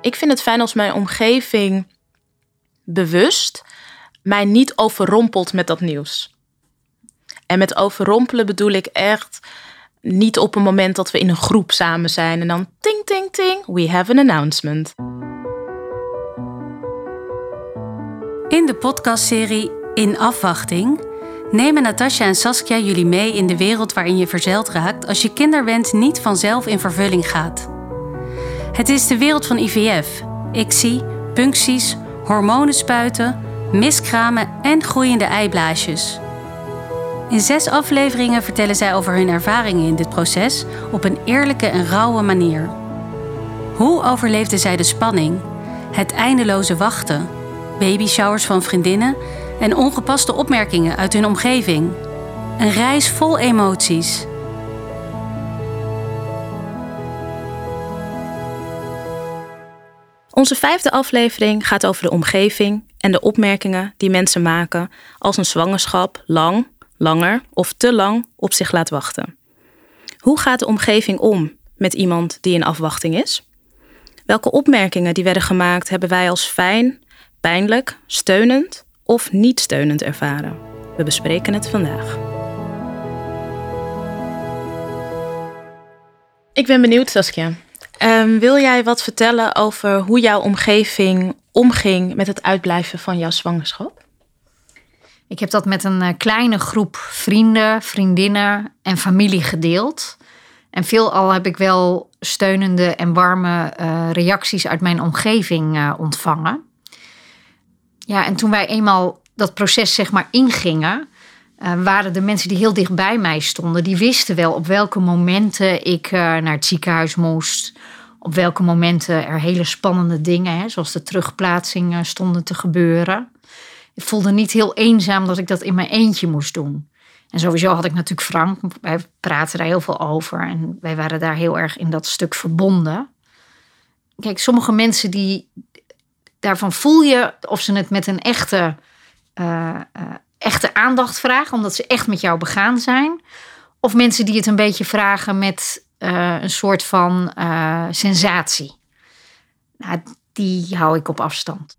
Ik vind het fijn als mijn omgeving bewust mij niet overrompelt met dat nieuws. En met overrompelen bedoel ik echt niet op een moment dat we in een groep samen zijn en dan ting ting ting, we have an announcement. In de podcastserie In Afwachting nemen Natasja en Saskia jullie mee in de wereld waarin je verzeild raakt als je kinderwens niet vanzelf in vervulling gaat. Het is de wereld van IVF, ICSI, puncties, hormonen spuiten, miskramen en groeiende eiblaasjes. In zes afleveringen vertellen zij over hun ervaringen in dit proces op een eerlijke en rauwe manier. Hoe overleefden zij de spanning, het eindeloze wachten, babyshowers van vriendinnen en ongepaste opmerkingen uit hun omgeving? Een reis vol emoties. Onze vijfde aflevering gaat over de omgeving en de opmerkingen die mensen maken als een zwangerschap lang, langer of te lang op zich laat wachten. Hoe gaat de omgeving om met iemand die in afwachting is? Welke opmerkingen die werden gemaakt hebben wij als fijn, pijnlijk, steunend of niet steunend ervaren? We bespreken het vandaag. Ik ben benieuwd, Saskia. Um, wil jij wat vertellen over hoe jouw omgeving omging met het uitblijven van jouw zwangerschap? Ik heb dat met een eh, kleine groep vrienden, vriendinnen en familie gedeeld. En veelal heb ik wel steunende en warme uh, reacties uit mijn omgeving uh, ontvangen. Ja, en toen wij eenmaal dat proces zeg maar ingingen, uh, waren de mensen die heel dicht bij mij stonden, die wisten wel op welke momenten ik naar het ziekenhuis moest. Op welke momenten er hele spannende dingen, hè, zoals de terugplaatsing, stonden te gebeuren ik voelde niet heel eenzaam dat ik dat in mijn eentje moest doen. En sowieso had ik natuurlijk Frank, wij praten daar heel veel over en wij waren daar heel erg in dat stuk verbonden. Kijk, sommige mensen die daarvan voel je of ze het met een echte, uh, echte aandacht vragen, omdat ze echt met jou begaan zijn. Of mensen die het een beetje vragen met uh, een soort van sensatie. Nou, die hou ik op afstand.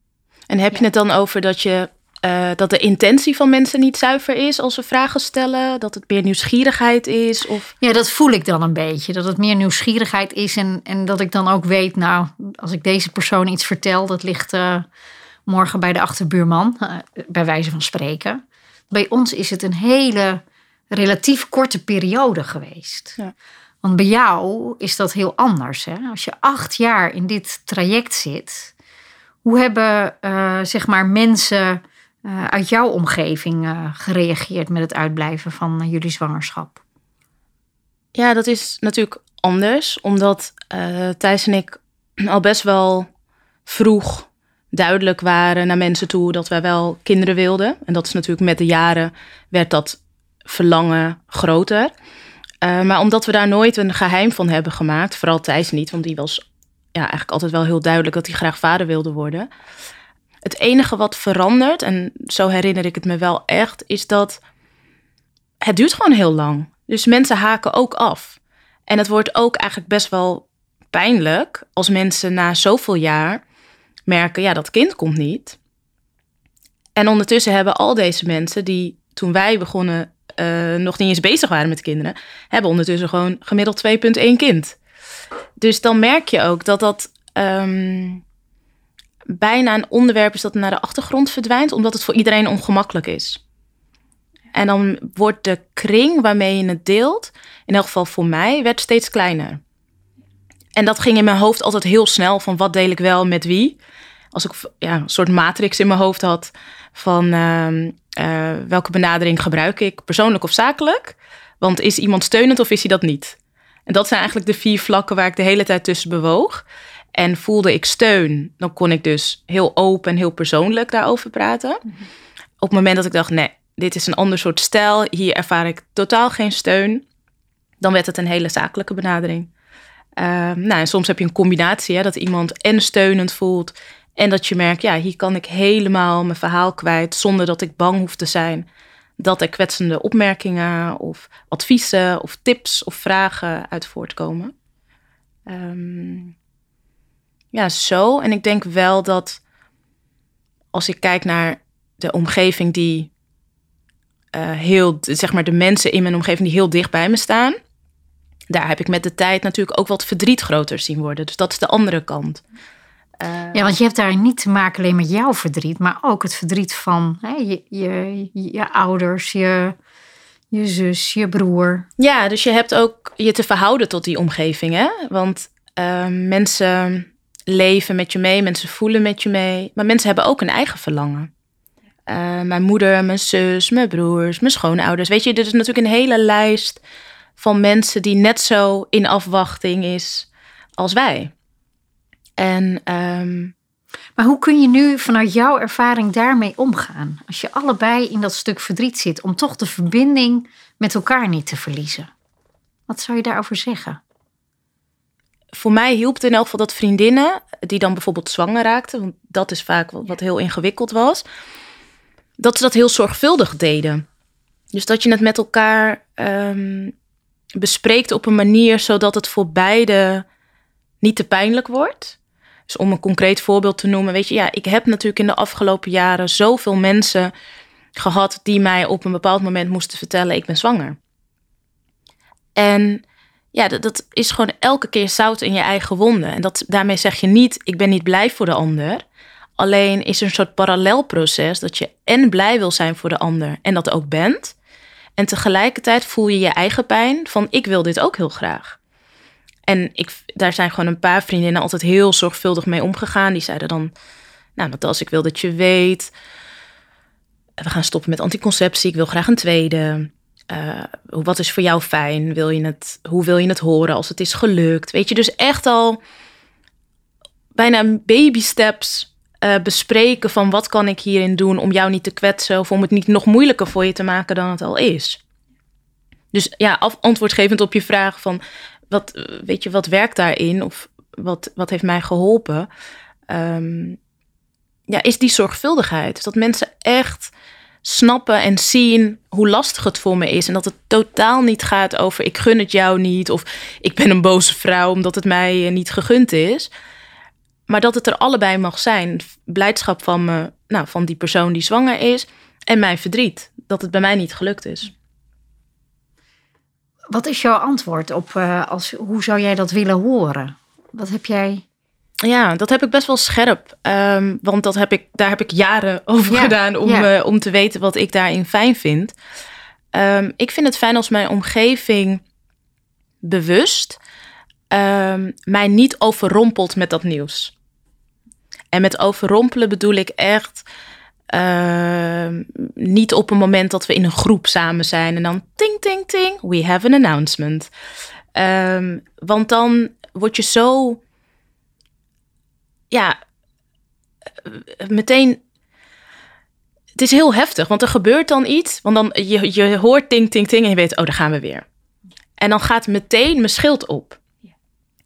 En heb je het dan over dat je uh, dat de intentie van mensen niet zuiver is als ze vragen stellen? Dat het meer nieuwsgierigheid is? Of... Ja, dat voel ik dan een beetje. Dat het meer nieuwsgierigheid is en, en dat ik dan ook weet, nou, als ik deze persoon iets vertel, dat ligt morgen bij de achterbuurman, bij wijze van spreken. Bij ons is het een hele relatief korte periode geweest. Ja. Want bij jou is dat heel anders. Hè? Als je acht jaar in dit traject zit, hoe hebben zeg maar mensen uh, uit jouw omgeving uh, gereageerd met het uitblijven van jullie zwangerschap? Ja, dat is natuurlijk anders, omdat Thijs en ik al best wel vroeg duidelijk waren naar mensen toe dat wij wel kinderen wilden. En dat is natuurlijk met de jaren werd dat verlangen groter. maar omdat we daar nooit een geheim van hebben gemaakt, vooral Thijs niet, want die was ja, eigenlijk altijd wel heel duidelijk dat hij graag vader wilde worden. Het enige wat verandert, en zo herinner ik het me wel echt, is dat het duurt gewoon heel lang. Dus mensen haken ook af. En het wordt ook eigenlijk best wel pijnlijk als mensen na zoveel jaar merken, ja, dat kind komt niet. En ondertussen hebben al deze mensen die toen wij begonnen uh, nog niet eens bezig waren met kinderen, hebben ondertussen gewoon gemiddeld 2,1 kind. Dus dan merk je ook dat dat um, bijna een onderwerp is dat naar de achtergrond verdwijnt, omdat het voor iedereen ongemakkelijk is. En dan wordt de kring waarmee je het deelt, in elk geval voor mij, werd steeds kleiner. En dat ging in mijn hoofd altijd heel snel van wat deel ik wel met wie. Als ik ja, een soort matrix in mijn hoofd had van uh, uh, welke benadering gebruik ik, persoonlijk of zakelijk. Want is iemand steunend of is hij dat niet? En dat zijn eigenlijk de vier vlakken waar ik de hele tijd tussen bewoog. En voelde ik steun, dan kon ik dus heel open en heel persoonlijk daarover praten. Mhm. Op het moment dat ik dacht, nee, dit is een ander soort stijl, hier ervaar ik totaal geen steun, dan werd het een hele zakelijke benadering. Uh, nou, en soms heb je een combinatie, hè, dat iemand en steunend voelt en dat je merkt, ja, hier kan ik helemaal mijn verhaal kwijt zonder dat ik bang hoef te zijn dat er kwetsende opmerkingen of adviezen of tips of vragen uit voortkomen. Um, Ja, zo. En ik denk wel dat als ik kijk naar de omgeving die uh, heel, zeg maar de mensen in mijn omgeving die heel dicht bij me staan, daar heb ik met de tijd natuurlijk ook wat verdriet groter zien worden. Dus dat is de andere kant. Uh, ja, want je hebt daar niet te maken alleen met jouw verdriet, maar ook het verdriet van hè, je, je, je ouders, je, je zus, je broer. Ja, dus je hebt ook je te verhouden tot die omgeving. Hè? Want uh, mensen leven met je mee, mensen voelen met je mee. Maar mensen hebben ook een eigen verlangen. Uh, mijn moeder, mijn zus, mijn broers, mijn schoonouders. Weet je, dit is natuurlijk een hele lijst van mensen die net zo in afwachting is als wij. En, um... Maar hoe kun je nu vanuit jouw ervaring daarmee omgaan? Als je allebei in dat stuk verdriet zit, om toch de verbinding met elkaar niet te verliezen. Wat zou je daarover zeggen? Voor mij hielp het in elk geval dat vriendinnen, die dan bijvoorbeeld zwanger raakten, want dat is vaak wat heel ingewikkeld was, dat ze dat heel zorgvuldig deden. Dus dat je het met elkaar um, bespreekt op een manier zodat het voor beide niet te pijnlijk wordt. Dus om een concreet voorbeeld te noemen, weet je, ja, ik heb natuurlijk in de afgelopen jaren zoveel mensen gehad die mij op een bepaald moment moesten vertellen: ik ben zwanger. En ja, dat, is gewoon elke keer zout in je eigen wonden. En dat, daarmee zeg je niet: ik ben niet blij voor de ander. Alleen is er een soort parallelproces dat je en blij wil zijn voor de ander en dat ook bent. En tegelijkertijd voel je je eigen pijn van ik wil dit ook heel graag. En ik, daar zijn gewoon een paar vriendinnen altijd heel zorgvuldig mee omgegaan. Die zeiden dan, nou als ik wil dat je weet, we gaan stoppen met anticonceptie, ik wil graag een tweede. Uh, wat is voor jou fijn? Wil je het, hoe wil je het horen als het is gelukt? Weet je, dus echt al bijna baby steps uh, bespreken van wat kan ik hierin doen om jou niet te kwetsen of om het niet nog moeilijker voor je te maken dan het al is. Dus ja, af, antwoordgevend op je vraag van wat, weet je, wat werkt daarin of wat, wat heeft mij geholpen? Um, ja, is die zorgvuldigheid. Dat mensen echt snappen en zien hoe lastig het voor me is. En dat het totaal niet gaat over ik gun het jou niet of ik ben een boze vrouw omdat het mij eh, niet gegund is. Maar dat het er allebei mag zijn. Blijdschap van, me, nou, van die persoon die zwanger is. En mijn verdriet. Dat het bij mij niet gelukt is. Wat is jouw antwoord op uh, als, hoe zou jij dat willen horen? Wat heb jij. Ja, dat heb ik best wel scherp. Um, want dat heb ik, daar heb ik jaren over gedaan om, ja. uh, om te weten wat ik daarin fijn vind. Um, ik vind het fijn als mijn omgeving bewust um, mij niet overrompelt met dat nieuws. En met overrompelen bedoel ik echt uh, niet op een moment dat we in een groep samen zijn en dan ting, ting, ting, we have an announcement. Um, want dan word je zo, ja, meteen. Het is heel heftig, want er gebeurt dan iets. Want dan je, je hoort ting, ting, ting en je weet, oh, daar gaan we weer. En dan gaat meteen mijn schild op.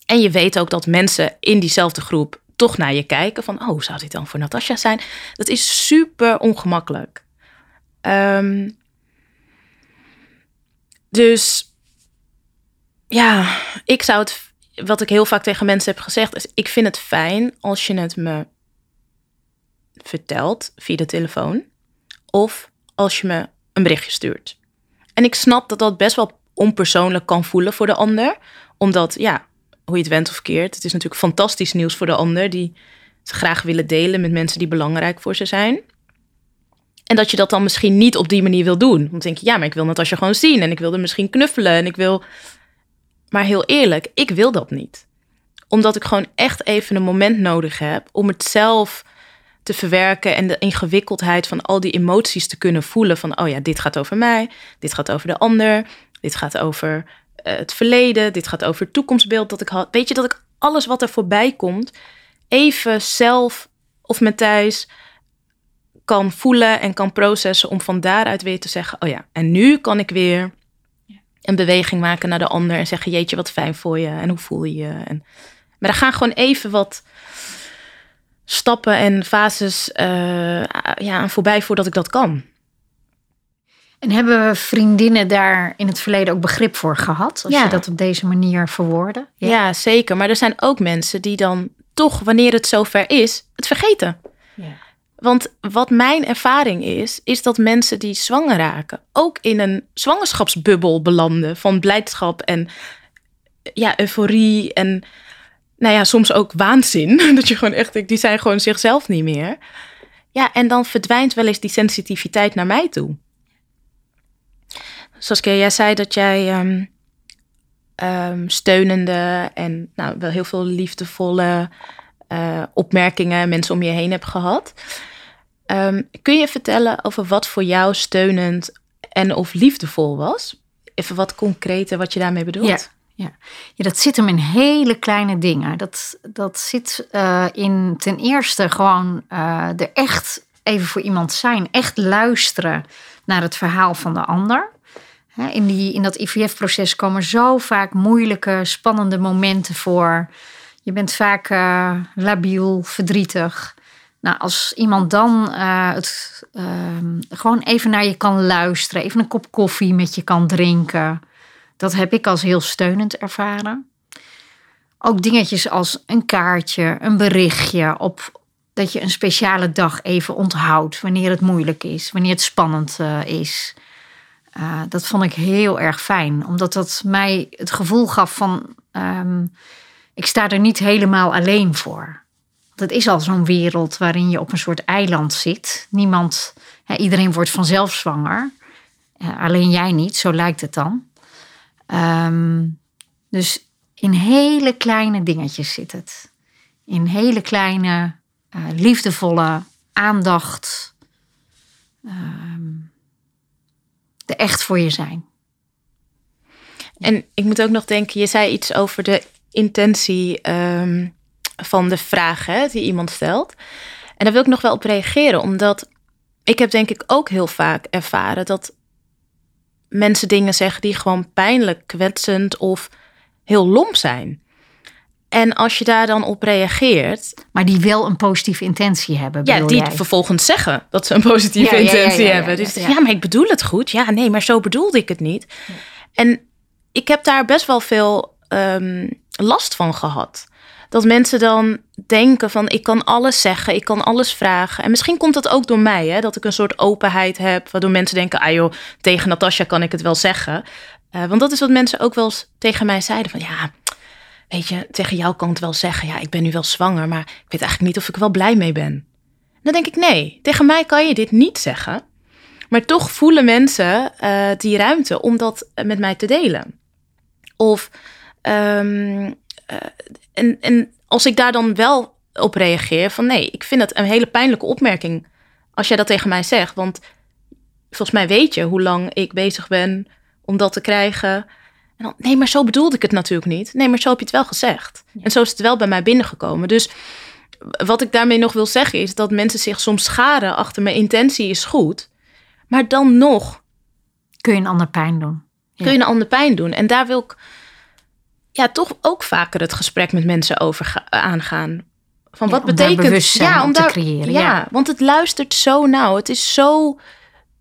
En je weet ook dat mensen in diezelfde groep toch naar je kijken van, oh, zou dit dan voor Natasja zijn? Dat is super ongemakkelijk. Um, dus ja, ik zou het, wat ik heel vaak tegen mensen heb gezegd, is: ik vind het fijn als je het me vertelt via de telefoon of als je me een berichtje stuurt. En ik snap dat dat best wel onpersoonlijk kan voelen voor de ander, omdat ja, hoe je het went of keert. Het is natuurlijk fantastisch nieuws voor de ander die het graag willen delen met mensen die belangrijk voor ze zijn. En dat je dat dan misschien niet op die manier wil doen. Want denk je, ja, maar ik wil het als je gewoon zien en ik wil er misschien knuffelen en ik wil. Maar heel eerlijk, ik wil dat niet. Omdat ik gewoon echt even een moment nodig heb om het zelf te verwerken en de ingewikkeldheid van al die emoties te kunnen voelen. Van, oh ja, dit gaat over mij, dit gaat over de ander, dit gaat over het verleden, dit gaat over het toekomstbeeld dat ik had. Weet je dat ik alles wat er voorbij komt, even zelf of met Thijs kan voelen en kan processen om van daaruit weer te zeggen: Oh ja, en nu kan ik weer een beweging maken naar de ander en zeggen: Jeetje, wat fijn voor je en hoe voel je je? En, maar er gaan gewoon even wat stappen en fases uh, ja, aan voorbij voordat ik dat kan. En hebben vriendinnen daar in het verleden ook begrip voor gehad? Als je dat op deze manier verwoordde? Ja. ja. zeker. Maar er zijn ook mensen die dan toch, wanneer het zover is, het vergeten. Ja. Want wat mijn ervaring is, is dat mensen die zwanger raken ook in een zwangerschapsbubbel belanden van blijdschap en ja, euforie en nou ja, soms ook waanzin. Dat je gewoon echt, die zijn gewoon zichzelf niet meer. Ja, en dan verdwijnt wel eens die sensitiviteit naar mij toe. Zoals jij zei dat jij um, um, steunende en nou, wel heel veel liefdevolle uh, opmerkingen, mensen om je heen hebt gehad. Ehm, kun je vertellen over wat voor jou steunend en of liefdevol was? Even wat concreter wat je daarmee bedoelt. Ja. Ja. ja, dat zit hem in hele kleine dingen. Dat, dat zit uh, in ten eerste gewoon uh, er echt even voor iemand zijn. Echt luisteren naar het verhaal van de ander. In, die, in dat IVF-proces komen zo vaak moeilijke, spannende momenten voor. Je bent vaak uh, labiel, verdrietig. Nou, als iemand dan uh, het, uh, gewoon even naar je kan luisteren, even een kop koffie met je kan drinken, dat heb ik als heel steunend ervaren. Ook dingetjes als een kaartje, een berichtje, op, dat je een speciale dag even onthoudt wanneer het moeilijk is, wanneer het spannend uh, is. Uh, dat vond ik heel erg fijn, omdat dat mij het gevoel gaf van um, ik sta er niet helemaal alleen voor. Het is al zo'n wereld waarin je op een soort eiland zit. Niemand, iedereen wordt vanzelf zwanger. Uh, alleen jij niet, zo lijkt het dan. Um, dus in hele kleine dingetjes zit het. In hele kleine, uh, liefdevolle aandacht. Um, echt voor je zijn. En ik moet ook nog denken, je zei iets over de intentie um, van de vraag hè, die iemand stelt. En daar wil ik nog wel op reageren, omdat ik heb denk ik ook heel vaak ervaren dat mensen dingen zeggen die gewoon pijnlijk, kwetsend of heel lomp zijn. En als je daar dan op reageert. Maar die wel een positieve intentie hebben. Ja, die jij? vervolgens zeggen dat ze een positieve intentie hebben. Dus ja, maar ik bedoel het goed. Ja, nee, maar zo bedoelde ik het niet. En ik heb daar best wel veel um, last van gehad. Dat mensen dan denken van ik kan alles zeggen, ik kan alles vragen. En misschien komt dat ook door mij, hè, dat ik een soort openheid heb, waardoor mensen denken, ah joh, tegen Natasja kan ik het wel zeggen. Uh, want dat is wat mensen ook wel eens tegen mij zeiden van ja, weet je, tegen jou kan ik het wel zeggen, ja, ik ben nu wel zwanger, maar ik weet eigenlijk niet of ik wel blij mee ben. Dan denk ik, nee, tegen mij kan je dit niet zeggen. Maar toch voelen mensen uh, die ruimte om dat met mij te delen. Of um, uh, en, en als ik daar dan wel op reageer, van nee, ik vind het een hele pijnlijke opmerking als jij dat tegen mij zegt. Want volgens mij weet je hoe lang ik bezig ben om dat te krijgen. Dan, nee, maar zo bedoelde ik het natuurlijk niet. Nee, maar zo heb je het wel gezegd. En zo is het wel bij mij binnengekomen. Dus wat ik daarmee nog wil zeggen is dat mensen zich soms scharen achter mijn intentie is goed. Maar dan nog. Kun je een ander pijn doen. Kun je een ander pijn doen. En daar wil ik ja, toch ook vaker het gesprek met mensen over aangaan. Van wat betekent ja, om daar, te creëren. Ja, ja, want het luistert zo nauw. Het is zo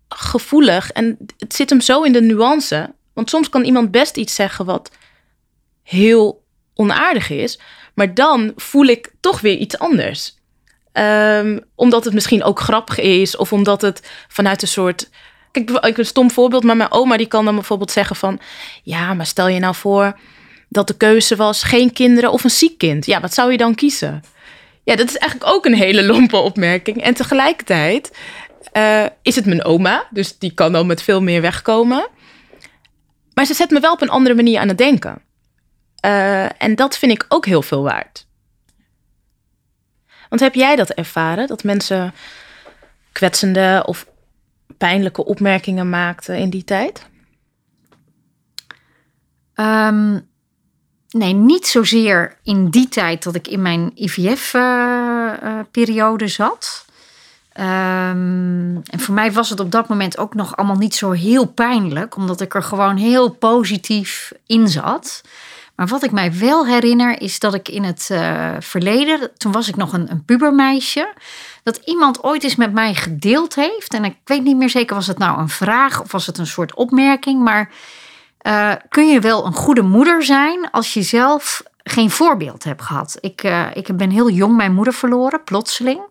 gevoelig en het zit hem zo in de nuance. Want soms kan iemand best iets zeggen wat heel onaardig is, maar dan voel ik toch weer iets anders. Um, omdat het misschien ook grappig is, of omdat het vanuit een soort. Kijk, ik een stom voorbeeld, maar mijn oma die kan dan bijvoorbeeld zeggen van, ja, maar stel je nou voor dat de keuze was geen kinderen of een ziek kind. Ja, wat zou je dan kiezen? Ja, dat is eigenlijk ook een hele lompe opmerking. En tegelijkertijd uh, is het mijn oma, dus die kan dan met veel meer wegkomen. Maar ze zet me wel op een andere manier aan het denken. Uh, en dat vind ik ook heel veel waard. Want heb jij dat ervaren? Dat mensen kwetsende of pijnlijke opmerkingen maakten in die tijd? Um, Nee, niet zozeer in die tijd dat ik in mijn IVF-periode uh, uh, zat. Um, en voor mij was het op dat moment ook nog allemaal niet zo heel pijnlijk, omdat ik er gewoon heel positief in zat. Maar wat ik mij wel herinner is dat ik in het uh, verleden, toen was ik nog een, een pubermeisje, dat iemand ooit eens met mij gedeeld heeft. En ik weet niet meer zeker, was het nou een vraag of was het een soort opmerking, maar uh, kun je wel een goede moeder zijn als je zelf geen voorbeeld heb gehad. Ik, uh, ik ben heel jong mijn moeder verloren, plotseling.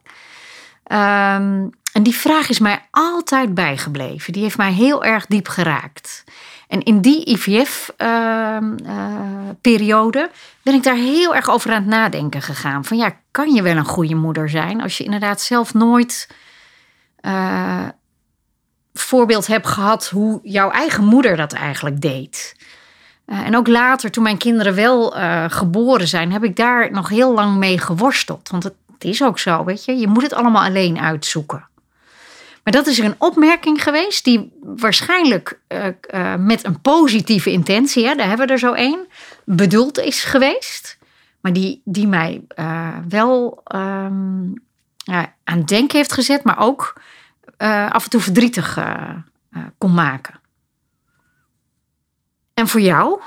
Um, en die vraag is mij altijd bijgebleven. Die heeft mij heel erg diep geraakt. En in die IVF-periode ehm, uh, ben ik daar heel erg over aan het nadenken gegaan. Van ja, kan je wel een goede moeder zijn als je inderdaad zelf nooit uh, voorbeeld hebt gehad hoe jouw eigen moeder dat eigenlijk deed. Uh, en ook later, toen mijn kinderen wel geboren zijn, heb ik daar nog heel lang mee geworsteld. Want het, het is ook zo, weet je, je moet het allemaal alleen uitzoeken. Maar dat is een opmerking geweest die waarschijnlijk uh, uh, met een positieve intentie, hè, daar hebben we er zo één, bedoeld is geweest. Maar die, die mij uh, wel um, aan denken heeft gezet, maar ook af en toe verdrietig kon maken. En voor jou,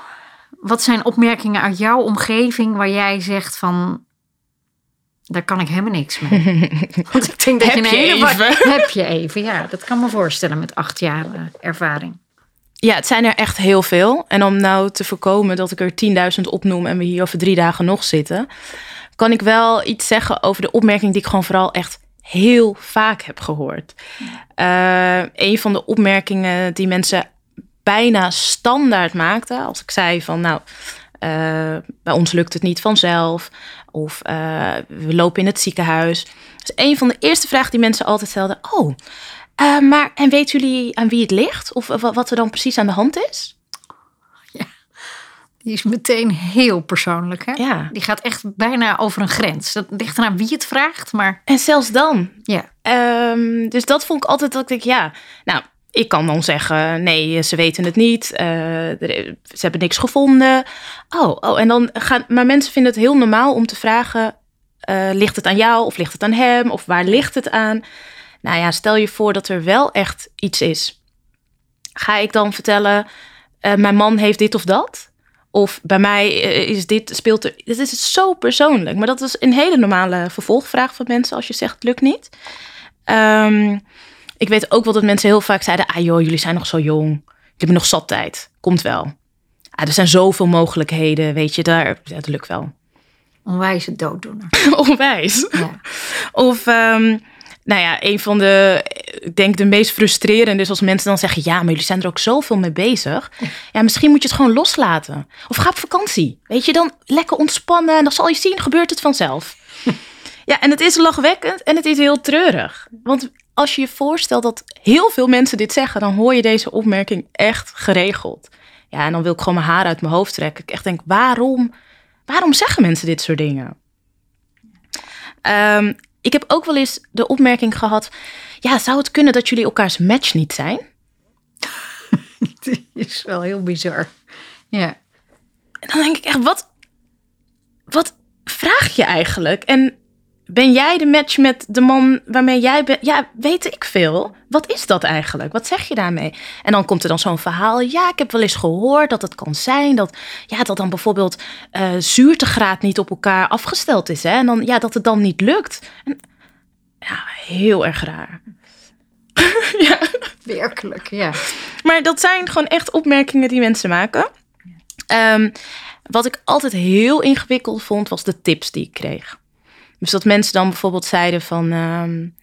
wat zijn opmerkingen uit jouw omgeving waar jij zegt van daar kan ik helemaal niks mee. Want ik denk dat heb je een je hele even? heb je even, ja, dat kan me voorstellen met acht jaar eh, ervaring. Ja, het zijn er echt heel veel. En om nou te voorkomen dat ik er 10.000 opnoem en we hier over drie dagen nog zitten, kan ik wel iets zeggen over de opmerking die ik gewoon vooral echt heel vaak heb gehoord. Uh, een van de opmerkingen die mensen bijna standaard maakten, als ik zei van nou, bij ons lukt het niet vanzelf. Of uh, we lopen in het ziekenhuis. Dus een van de eerste vragen die mensen altijd stelden: Oh, uh, maar en weten jullie aan wie het ligt? Of wat er dan precies aan de hand is? Ja, die is meteen heel persoonlijk. Hè? Ja. Die gaat echt bijna over een grens. Dat ligt eraan wie het vraagt, maar. En zelfs dan. Ja. Um, dus dat vond ik altijd dat ik denk: Ja, nou ik kan dan zeggen, nee, ze weten het niet. Uh, ze hebben niks gevonden. Oh, oh, en dan gaan. Maar mensen vinden het heel normaal om te vragen: uh, ligt het aan jou of ligt het aan hem? Of waar ligt het aan? Nou ja, stel je voor dat er wel echt iets is. Ga ik dan vertellen: uh, mijn man heeft dit of dat? Of bij mij is dit, speelt er. Dit is zo persoonlijk. Maar dat is een hele normale vervolgvraag van mensen als je zegt: het lukt niet. Um, ik weet ook wel dat mensen heel vaak zeiden: Ah joh, jullie zijn nog zo jong. Jullie hebben nog zat tijd. Komt wel. Ah, er zijn zoveel mogelijkheden, weet je. Daar, ja, dat lukt wel. Onwijze dooddoener. Onwijs. Ja. Of, um, nou ja, een van de, ik denk de meest frustrerende is als mensen dan zeggen: Ja, maar jullie zijn er ook zoveel mee bezig. Ja, misschien moet je het gewoon loslaten. Of ga op vakantie. Weet je, dan lekker ontspannen. En dan zal je zien, gebeurt het vanzelf. ja, en het is lachwekkend en het is heel treurig. Want als je je voorstelt dat heel veel mensen dit zeggen, dan hoor je deze opmerking echt geregeld. Ja, en dan wil ik gewoon mijn haar uit mijn hoofd trekken. Ik echt denk, waarom, waarom zeggen mensen dit soort dingen? Um, ik heb ook wel eens de opmerking gehad: ja, zou het kunnen dat jullie elkaars match niet zijn? Is wel heel bizar. Ja. En dan denk ik echt, wat, wat vraag je eigenlijk? En ben jij de match met de man waarmee jij bent? Ja, weet ik veel. Wat is dat eigenlijk? Wat zeg je daarmee? En dan komt er dan zo'n verhaal. Ja, ik heb wel eens gehoord dat het kan zijn dat, ja, dat dan bijvoorbeeld uh, zuurtegraad niet op elkaar afgesteld is. Hè? En dan, ja, dat het dan niet lukt. En, ja, heel erg raar. ja. Werkelijk, ja. Maar dat zijn gewoon echt opmerkingen die mensen maken. Um, wat ik altijd heel ingewikkeld vond, was de tips die ik kreeg. Dus dat mensen dan bijvoorbeeld zeiden van... Um,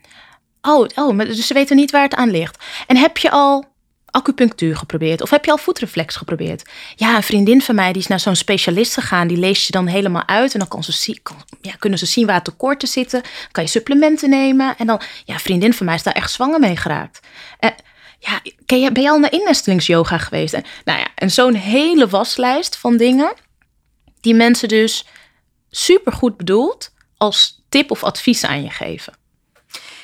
oh, oh, dus ze weten niet waar het aan ligt. En heb je al acupunctuur geprobeerd? Of heb je al voetreflex geprobeerd? Ja, een vriendin van mij die is naar zo'n specialist gegaan. Die leest je dan helemaal uit. En dan kan kan, ja, kunnen ze zien waar tekorten zitten. Kan je supplementen nemen. En dan, ja, een vriendin van mij is daar echt zwanger mee geraakt. En, ja, je, ben je al naar innestelingsyoga geweest? En, nou ja, en zo'n hele waslijst van dingen... die mensen dus supergoed bedoeld als tip of advies aan je geven.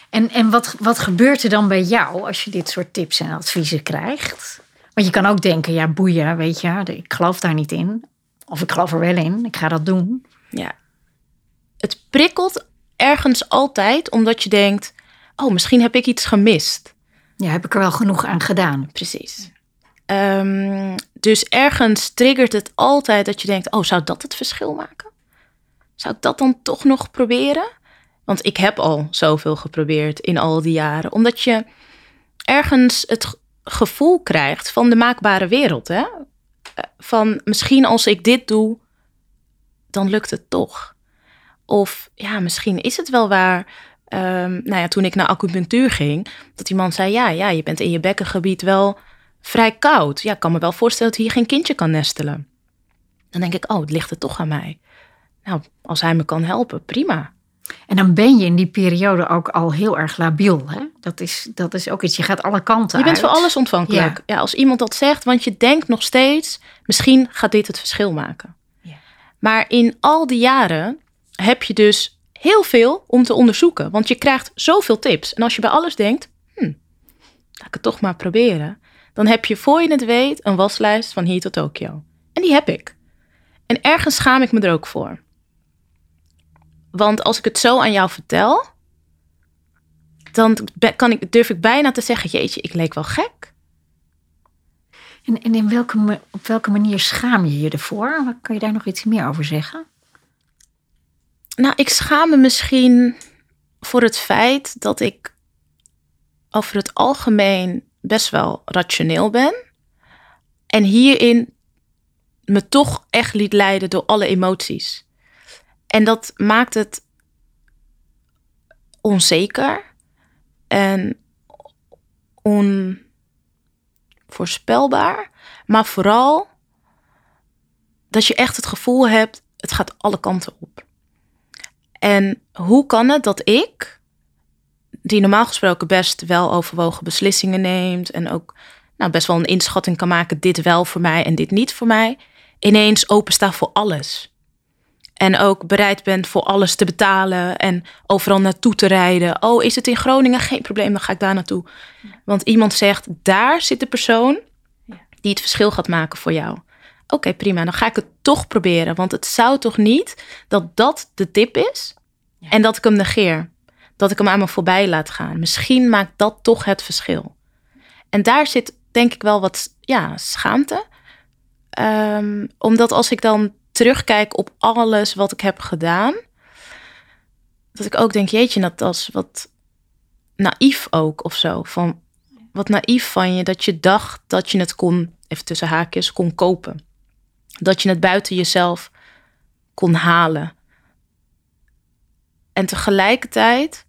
En, en wat, wat gebeurt er dan bij jou als je dit soort tips en adviezen krijgt? Want je kan ook denken, ja boeien, weet je, ik geloof daar niet in. Of ik geloof er wel in, ik ga dat doen. Ja. Het prikkelt ergens altijd omdat je denkt, oh misschien heb ik iets gemist. Ja, heb ik er wel genoeg aan gedaan. Precies. Um, dus ergens triggert het altijd dat je denkt, oh zou dat het verschil maken? Zou ik dat dan toch nog proberen? Want ik heb al zoveel geprobeerd in al die jaren. Omdat je ergens het gevoel krijgt van de maakbare wereld. Hè? Van misschien als ik dit doe, dan lukt het toch. Of ja, misschien is het wel waar. Um, nou ja, toen ik naar acupunctuur ging, dat die man zei: ja, ja, je bent in je bekkengebied wel vrij koud. Ja, ik kan me wel voorstellen dat hier geen kindje kan nestelen. Dan denk ik: oh, het ligt er toch aan mij. Nou, als hij me kan helpen, prima. En dan ben je in die periode ook al heel erg labiel. Hè? Dat, is, dat is ook iets, je gaat alle kanten Je bent voor alles ontvankelijk. Ja. als iemand dat zegt, want je denkt nog steeds, misschien gaat dit het verschil maken. Ja. Maar in al die jaren heb je dus heel veel om te onderzoeken. Want je krijgt zoveel tips. En als je bij alles denkt, hm, laat ik het toch maar proberen. Dan heb je voor je het weet een waslijst van hier tot Tokio. En die heb ik. En ergens schaam ik me er ook voor. Want als ik het zo aan jou vertel, dan kan ik, durf ik bijna te zeggen: Jeetje, ik leek wel gek. En, en in welke, op welke manier schaam je je ervoor? Kan je daar nog iets meer over zeggen? Nou, ik schaam me misschien voor het feit dat ik over het algemeen best wel rationeel ben. En hierin me toch echt liet leiden door alle emoties. En dat maakt het onzeker en onvoorspelbaar. Maar vooral dat je echt het gevoel hebt, het gaat alle kanten op. En hoe kan het dat ik, die normaal gesproken best wel overwogen beslissingen neemt en ook nou, best wel een inschatting kan maken, dit wel voor mij en dit niet voor mij, ineens opensta voor alles. En ook bereid bent voor alles te betalen en overal naartoe te rijden. Oh, is het in Groningen? Geen probleem, dan ga ik daar naartoe. Want iemand zegt, daar zit de persoon die het verschil gaat maken voor jou. Oké, prima, dan ga ik het toch proberen. Want het zou toch niet dat dat de tip is en dat ik hem negeer. Dat ik hem aan me voorbij laat gaan. Misschien maakt dat toch het verschil. En daar zit denk ik wel wat ja, schaamte. Um, omdat als ik dan terugkijk op alles wat ik heb gedaan, dat ik ook denk, jeetje, dat, is wat naïef ook of zo. Van wat naïef van je dat je dacht dat je het kon, even tussen haakjes, kon kopen. Dat je het buiten jezelf kon halen. En tegelijkertijd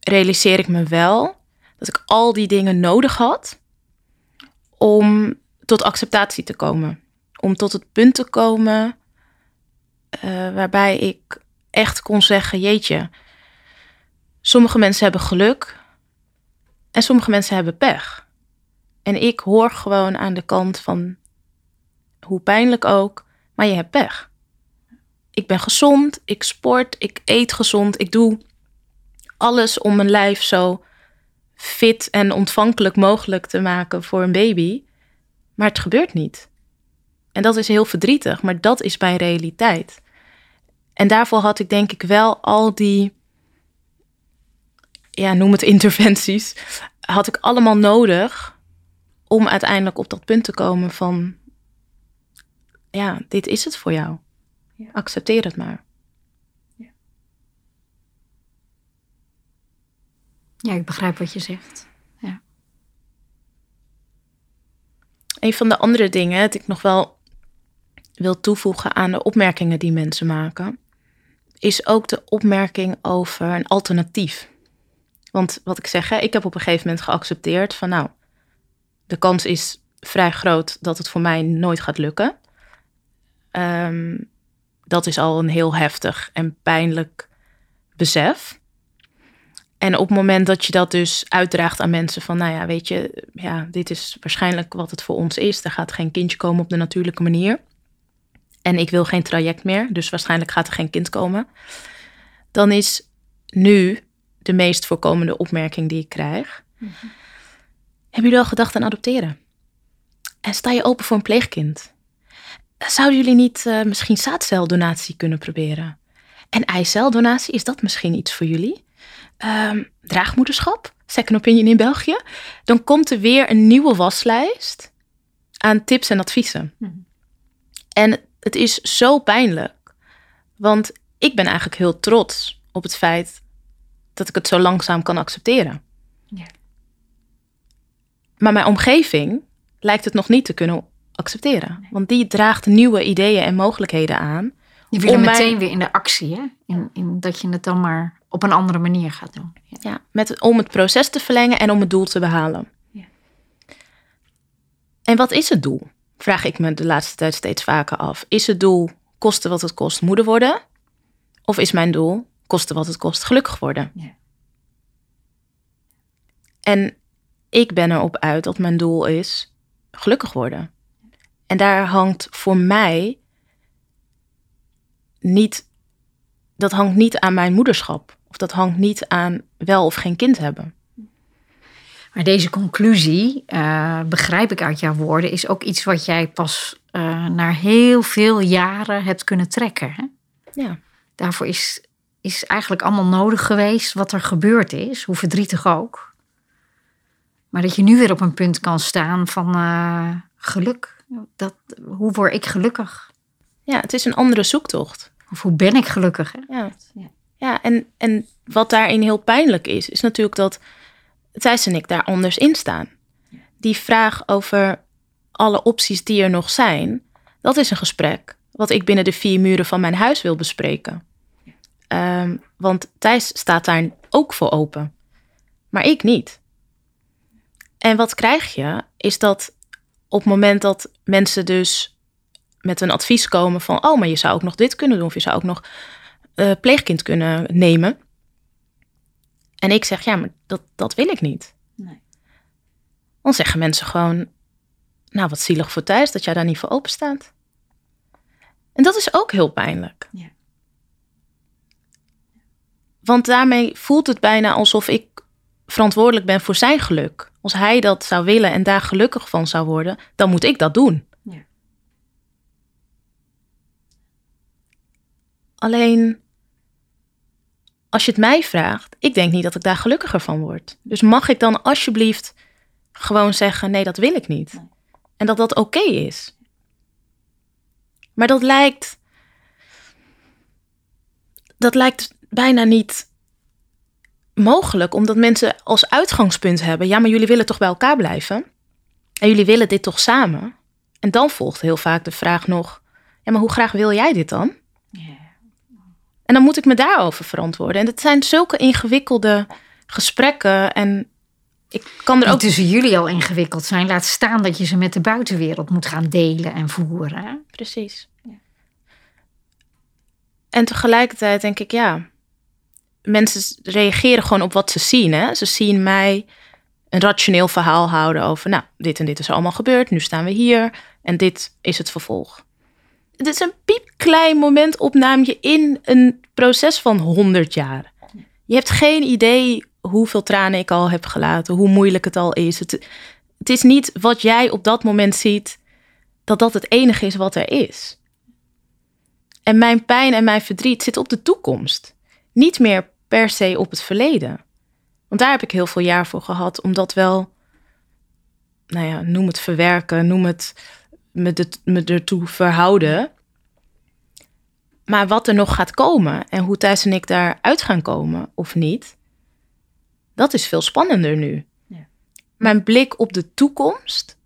realiseer ik me wel dat ik al die dingen nodig had om tot acceptatie te komen om tot het punt te komen uh, waarbij ik echt kon zeggen: Jeetje, sommige mensen hebben geluk en sommige mensen hebben pech. En ik hoor gewoon aan de kant van hoe pijnlijk ook, maar je hebt pech. Ik ben gezond, ik sport, ik eet gezond, ik doe alles om mijn lijf zo fit en ontvankelijk mogelijk te maken voor een baby. Maar het gebeurt niet. En dat is heel verdrietig, maar dat is mijn realiteit. En daarvoor had ik denk ik wel al die, ja, noem het interventies, had ik allemaal nodig om uiteindelijk op dat punt te komen van, ja, dit is het voor jou. Ja. Accepteer het maar. Ja. ja, ik begrijp wat je zegt. Ja. Een van de andere dingen dat ik nog wel wil toevoegen aan de opmerkingen die mensen maken, is ook de opmerking over een alternatief. Want wat ik zeg, ik heb op een gegeven moment geaccepteerd van nou, de kans is vrij groot dat het voor mij nooit gaat lukken. Ehm, dat is al een heel heftig en pijnlijk besef. En op het moment dat je dat dus uitdraagt aan mensen van, nou ja, weet je, ja, dit is waarschijnlijk wat het voor ons is. Er gaat geen kindje komen op de natuurlijke manier en ik wil geen traject meer, dus waarschijnlijk gaat er geen kind komen, dan is nu de meest voorkomende opmerking die ik krijg. Mm Hebben jullie al gedacht aan adopteren? En sta je open voor een pleegkind? Zouden jullie niet uh, misschien zaadceldonatie kunnen proberen? En eiceldonatie, is dat misschien iets voor jullie? Ehm, draagmoederschap, second opinion in België. Dan komt er weer een nieuwe waslijst aan tips en adviezen. Mhm. En het is zo pijnlijk. Want ik ben eigenlijk heel trots op het feit dat ik het zo langzaam kan accepteren. Ja. Maar mijn omgeving lijkt het nog niet te kunnen accepteren. Want die draagt nieuwe ideeën en mogelijkheden aan Je wil Om meteen mijn- weer in de actie, hè? In, in dat je het dan maar op een andere manier gaat doen. Ja. Ja, met, om het proces te verlengen en om het doel te behalen. Ja. En wat is het doel? Vraag ik me de laatste tijd steeds vaker af. Is het doel kosten wat het kost moeder worden? Of is mijn doel kosten wat het kost gelukkig worden? Ja. En ik ben erop uit dat mijn doel is gelukkig worden. En daar hangt voor mij niet, dat hangt niet aan mijn moederschap. Of dat hangt niet aan wel of geen kind hebben. Maar deze conclusie, eh, begrijp ik uit jouw woorden, is ook iets wat jij pas eh na heel veel jaren hebt kunnen trekken. Hè? Ja. Daarvoor is, is eigenlijk allemaal nodig geweest wat er gebeurd is, hoe verdrietig ook. Maar dat je nu weer op een punt kan staan van eh, geluk. Dat, hoe word ik gelukkig? ja, het is een andere zoektocht. Of hoe ben ik gelukkig? Hè? Ja, Ja. ja en, en wat daarin heel pijnlijk is, is natuurlijk dat Thijs en ik daar anders in staan. Die vraag over alle opties die er nog zijn, dat is een gesprek wat ik binnen de vier muren van mijn huis wil bespreken. Ehm, want Thijs staat daar ook voor open, maar ik niet. En wat krijg je, is dat op het moment dat mensen dus met een advies komen van, oh, maar je zou ook nog dit kunnen doen, of je zou ook nog eh, pleegkind kunnen nemen. En ik zeg, ja, maar dat, dat wil ik niet. Nee. Dan zeggen mensen gewoon, nou, wat zielig voor Thijs dat jij daar niet voor open staat. En dat is ook heel pijnlijk. Ja. Want daarmee voelt het bijna alsof ik verantwoordelijk ben voor zijn geluk. Als hij dat zou willen en daar gelukkig van zou worden, dan moet ik dat doen. Ja. Alleen, als je het mij vraagt, ik denk niet dat ik daar gelukkiger van word. Dus mag ik dan alsjeblieft gewoon zeggen: nee, dat wil ik niet. Nee. En dat dat oké is. Maar dat lijkt. Dat lijkt bijna niet mogelijk, omdat mensen als uitgangspunt hebben: ja, maar jullie willen toch bij elkaar blijven? En jullie willen dit toch samen? En dan volgt heel vaak de vraag nog: ja, maar hoe graag wil jij dit dan? En dan moet ik me daarover verantwoorden. En het zijn zulke ingewikkelde gesprekken. En ik kan er Die ook. tussen jullie al ingewikkeld zijn. Laat staan dat je ze met de buitenwereld moet gaan delen en voeren. hè? Precies. En tegelijkertijd denk ik, ja. Mensen reageren gewoon op wat ze zien. Hè? Ze zien mij een rationeel verhaal houden over. Nou, dit en dit is allemaal gebeurd. Nu staan we hier. En dit is het vervolg. Het is een piepklein momentopname in een proces van 100 jaar. Je hebt geen idee hoeveel tranen ik al heb gelaten, hoe moeilijk het al is. Het, het is niet wat jij op dat moment ziet, dat dat het enige is wat er is. En mijn pijn en mijn verdriet zit op de toekomst. Niet meer per se op het verleden. Want daar heb ik heel veel jaar voor gehad om dat wel, nou ja, noem het verwerken, noem het me, de, me ertoe verhouden. Maar wat er nog gaat komen en hoe Thijs en ik daaruit gaan komen of niet, dat is veel spannender nu. Ja. Mijn blik op de toekomst,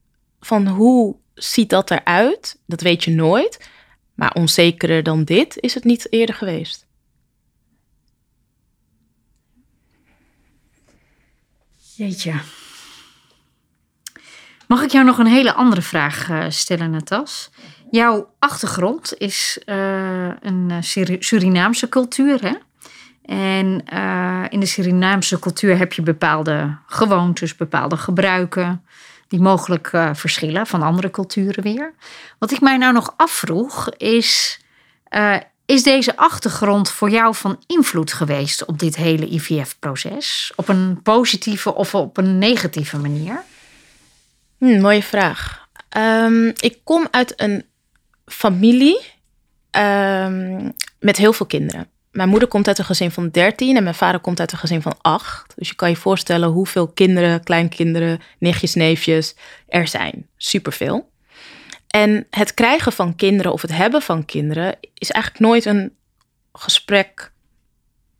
van hoe ziet dat eruit, dat weet je nooit. Maar onzekerder dan dit is het niet eerder geweest. Jeetje. Mag ik jou nog een hele andere vraag eh, stellen, Natas? Jouw achtergrond is eh, een eh, Suri- Surinaamse cultuur, hè? En in de Surinaamse cultuur heb je bepaalde gewoontes, bepaalde gebruiken, die mogelijk verschillen van andere culturen weer. Wat ik mij nou nog afvroeg is, is deze achtergrond voor jou van invloed geweest op dit hele IVF-proces? Op een positieve of op een negatieve manier? Hm, mooie vraag. Ehm, ik kom uit een familie ehm, met heel veel kinderen. Mijn moeder komt uit een gezin van 13 en mijn vader komt uit een gezin van 8. Dus je kan je voorstellen hoeveel kinderen, kleinkinderen, nichtjes, neefjes er zijn. Superveel. En het krijgen van kinderen of het hebben van kinderen is eigenlijk nooit een gesprek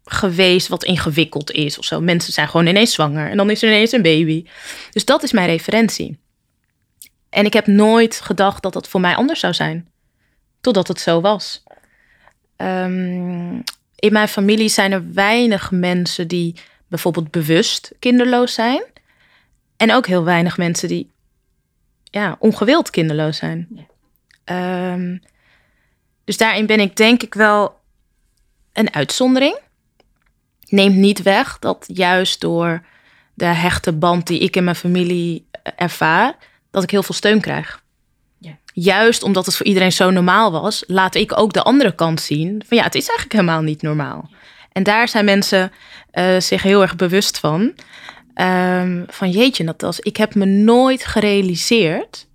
geweest wat ingewikkeld is of zo. Mensen zijn gewoon ineens zwanger en dan is er ineens een baby. Dus dat is mijn referentie. En ik heb nooit gedacht dat dat voor mij anders zou zijn. Totdat het zo was. Ehm, in mijn familie zijn er weinig mensen die bijvoorbeeld bewust kinderloos zijn. En ook heel weinig mensen die ja, ongewild kinderloos zijn. Ehm, dus daarin ben ik denk ik wel een uitzondering. Neemt niet weg dat juist door de hechte band die ik in mijn familie ervaar, dat ik heel veel steun krijg. Ja. Juist omdat het voor iedereen zo normaal was, laat ik ook de andere kant zien. Van ja, het is eigenlijk helemaal niet normaal. En daar zijn mensen uh, zich heel erg bewust van. Um, van jeetje, Natas, ik heb me nooit gerealiseerd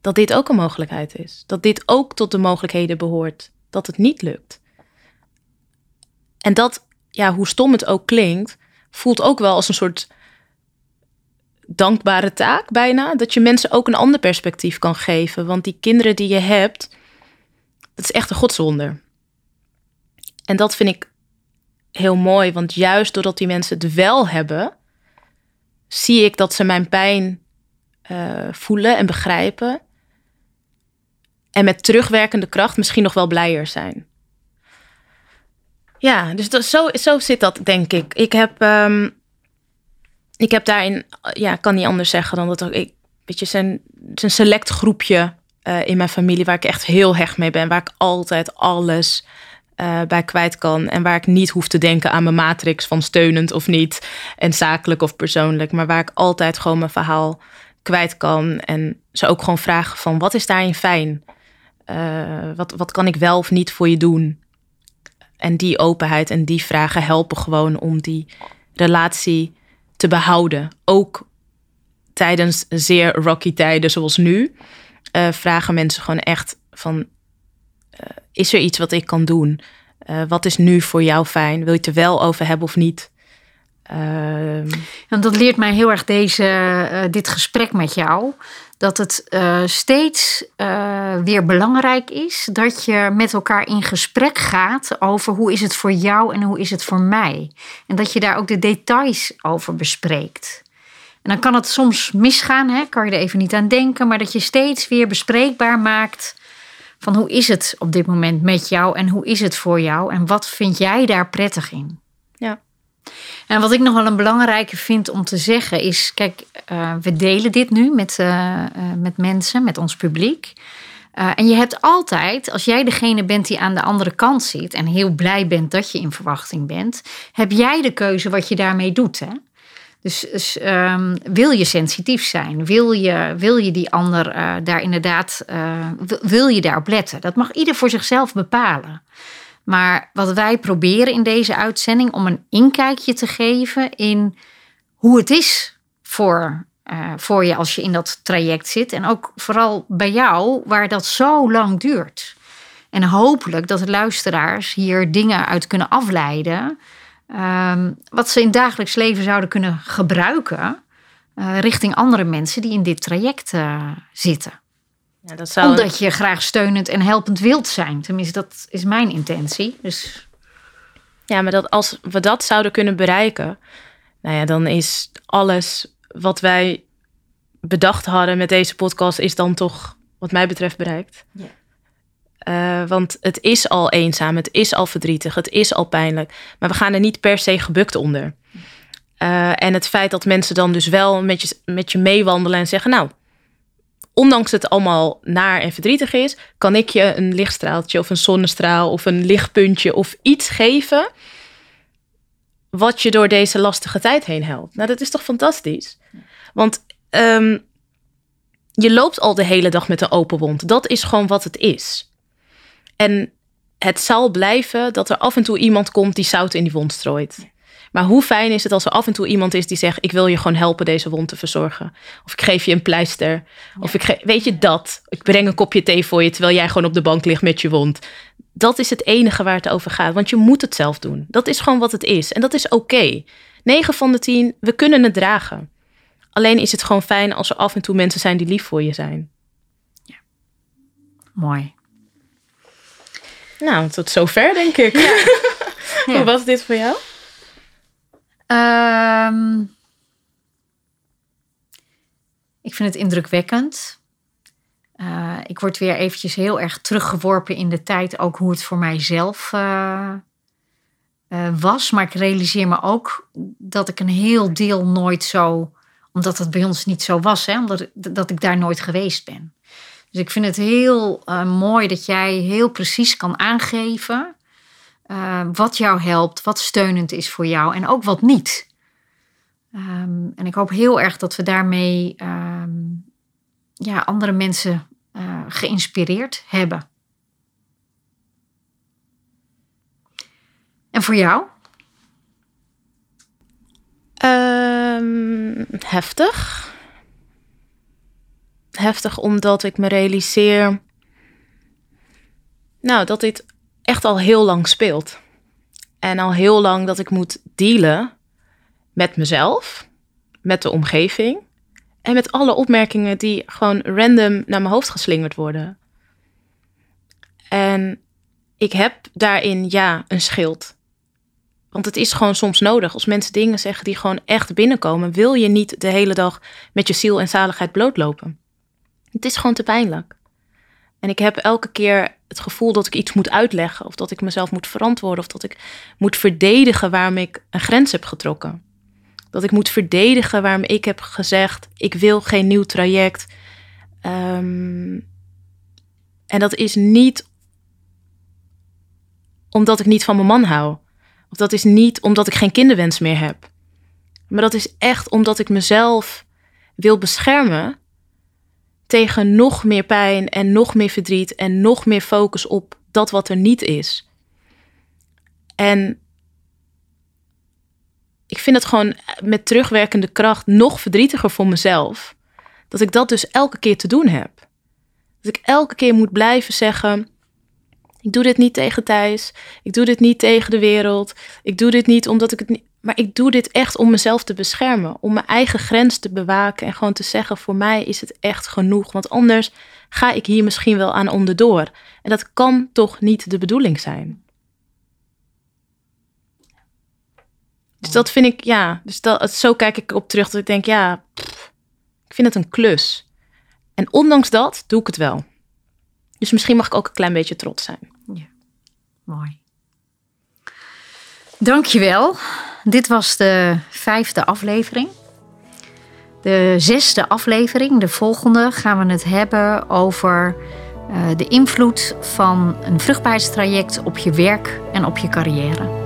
dat dit ook een mogelijkheid is. Dat dit ook tot de mogelijkheden behoort dat het niet lukt. En dat, ja, hoe stom het ook klinkt, voelt ook wel als een soort dankbare taak bijna. Dat je mensen ook een ander perspectief kan geven. Want die kinderen die je hebt, dat is echt een godswonder. En dat vind ik heel mooi, want juist doordat die mensen het wel hebben, zie ik dat ze mijn pijn uh, voelen en begrijpen. En met terugwerkende kracht misschien nog wel blijer zijn. Ja, dus dat, zo, zo zit dat, denk ik. Ik heb, um, ik heb daarin, ja, kan niet anders zeggen dan dat ook. Ik, weet je, zijn een select groepje uh, in mijn familie waar ik echt heel hecht mee ben, waar ik altijd alles uh, bij kwijt kan. En waar ik niet hoef te denken aan mijn matrix van steunend of niet. En zakelijk of persoonlijk. Maar waar ik altijd gewoon mijn verhaal kwijt kan. En ze ook gewoon vragen van wat is daarin fijn? Wat, wat kan ik wel of niet voor je doen? En die openheid en die vragen helpen gewoon om die relatie te behouden. Ook tijdens zeer rocky tijden zoals nu. Uh, vragen mensen gewoon echt van uh, is er iets wat ik kan doen? Uh, wat is nu voor jou fijn? Wil je het er wel over hebben of niet? En dat leert mij heel erg deze, dit gesprek met jou. Dat het steeds weer belangrijk is dat je met elkaar in gesprek gaat over hoe is het voor jou en hoe is het voor mij. En dat je daar ook de details over bespreekt. En dan kan het soms misgaan, hè? kan je er even niet aan denken, maar dat je steeds weer bespreekbaar maakt van hoe is het op dit moment met jou en hoe is het voor jou en wat vind jij daar prettig in? En wat ik nog wel een belangrijke vind om te zeggen is, kijk, uh, we delen dit nu met, uh, uh, met mensen, met ons publiek. en je hebt altijd, als jij degene bent die aan de andere kant zit en heel blij bent dat je in verwachting bent, heb jij de keuze wat je daarmee doet. Hè? Dus, dus um, wil je sensitief zijn? Wil je, wil je die ander daar inderdaad, uh, wil je daarop letten? Dat mag ieder voor zichzelf bepalen. Maar wat wij proberen in deze uitzending om een inkijkje te geven in hoe het is voor, uh, voor je als je in dat traject zit. En ook vooral bij jou, waar dat zo lang duurt. En hopelijk dat de luisteraars hier dingen uit kunnen afleiden Um, wat ze in dagelijks leven zouden kunnen gebruiken uh, richting andere mensen die in dit traject uh, zitten. Ja, dat zou... Omdat je graag steunend en helpend wilt zijn. Tenminste, dat is mijn intentie. Dus... Ja, maar dat als we dat zouden kunnen bereiken, nou ja, dan is alles wat wij bedacht hadden met deze podcast, is dan toch, wat mij betreft, bereikt. Ja. Uh, want het is al eenzaam, het is al verdrietig, het is al pijnlijk. Maar we gaan er niet per se gebukt onder. Uh, en het feit dat mensen dan dus wel met je, met je meewandelen en zeggen: Nou, ondanks het allemaal naar en verdrietig is, kan ik je een lichtstraaltje of een zonnestraal of een lichtpuntje of iets geven. Wat je door deze lastige tijd heen helpt. Nou, dat is toch fantastisch? Want um, je loopt al de hele dag met een open wond. Dat is gewoon wat het is. En het zal blijven dat er af en toe iemand komt die zout in die wond strooit. Maar hoe fijn is het als er af en toe iemand is die zegt: Ik wil je gewoon helpen deze wond te verzorgen. Of ik geef je een pleister. Of ik weet je dat. Ik breng een kopje thee voor je terwijl jij gewoon op de bank ligt met je wond. Dat is het enige waar het over gaat. Want je moet het zelf doen. Dat is gewoon wat het is. En dat is oké. Okay. 9 van de 10, we kunnen het dragen. Alleen is het gewoon fijn als er af en toe mensen zijn die lief voor je zijn. Ja. Mooi. Nou, tot zover denk ik. Ja. Hoe was dit voor jou? Um, ik vind het indrukwekkend. Uh, ik word weer eventjes heel erg teruggeworpen in de tijd, ook hoe het voor mijzelf uh, was. Maar ik realiseer me ook dat ik een heel deel nooit zo, omdat het bij ons niet zo was, hè, omdat dat ik daar nooit geweest ben. Dus ik vind het heel mooi dat jij heel precies kan aangeven wat jou helpt, wat steunend is voor jou en ook wat niet. Um, en ik hoop heel erg dat we daarmee um, ja, andere mensen uh, geïnspireerd hebben. En voor jou? Heftig. Heftig omdat ik me realiseer. Nou, dat dit echt al heel lang speelt. En al heel lang dat ik moet dealen met mezelf, met de omgeving en met alle opmerkingen die gewoon random naar mijn hoofd geslingerd worden. En ik heb daarin ja een schild. Want het is gewoon soms nodig. Als mensen dingen zeggen die gewoon echt binnenkomen, wil je niet de hele dag met je ziel en zaligheid blootlopen. Het is gewoon te pijnlijk. En ik heb elke keer het gevoel dat ik iets moet uitleggen, of dat ik mezelf moet verantwoorden, of dat ik moet verdedigen waarom ik een grens heb getrokken dat ik moet verdedigen waarom ik heb gezegd: ik wil geen nieuw traject. Um, en dat is niet omdat ik niet van mijn man hou. Of dat is niet omdat ik geen kinderwens meer heb. Maar dat is echt omdat ik mezelf wil beschermen tegen nog meer pijn en nog meer verdriet en nog meer focus op dat wat er niet is. En ik vind het gewoon met terugwerkende kracht nog verdrietiger voor mezelf. Dat ik dat dus elke keer te doen heb. Dat ik elke keer moet blijven zeggen: Ik doe dit niet tegen Thijs. Ik doe dit niet tegen de wereld. Ik doe dit niet omdat ik het niet. Maar ik doe dit echt om mezelf te beschermen. Om mijn eigen grens te bewaken. En gewoon te zeggen: Voor mij is het echt genoeg. Want anders ga ik hier misschien wel aan onderdoor. En dat kan toch niet de bedoeling zijn. Dus dat vind ik, ja, dus dat, zo kijk ik op terug dat ik denk, ja, ik vind het een klus. En ondanks dat doe ik het wel. Dus misschien mag ik ook een klein beetje trots zijn. Ja, mooi. Dankjewel. Dit was de vijfde aflevering. De zesde aflevering, de volgende, gaan we het hebben over uh, de invloed van een vruchtbaarheidstraject op je werk en op je carrière.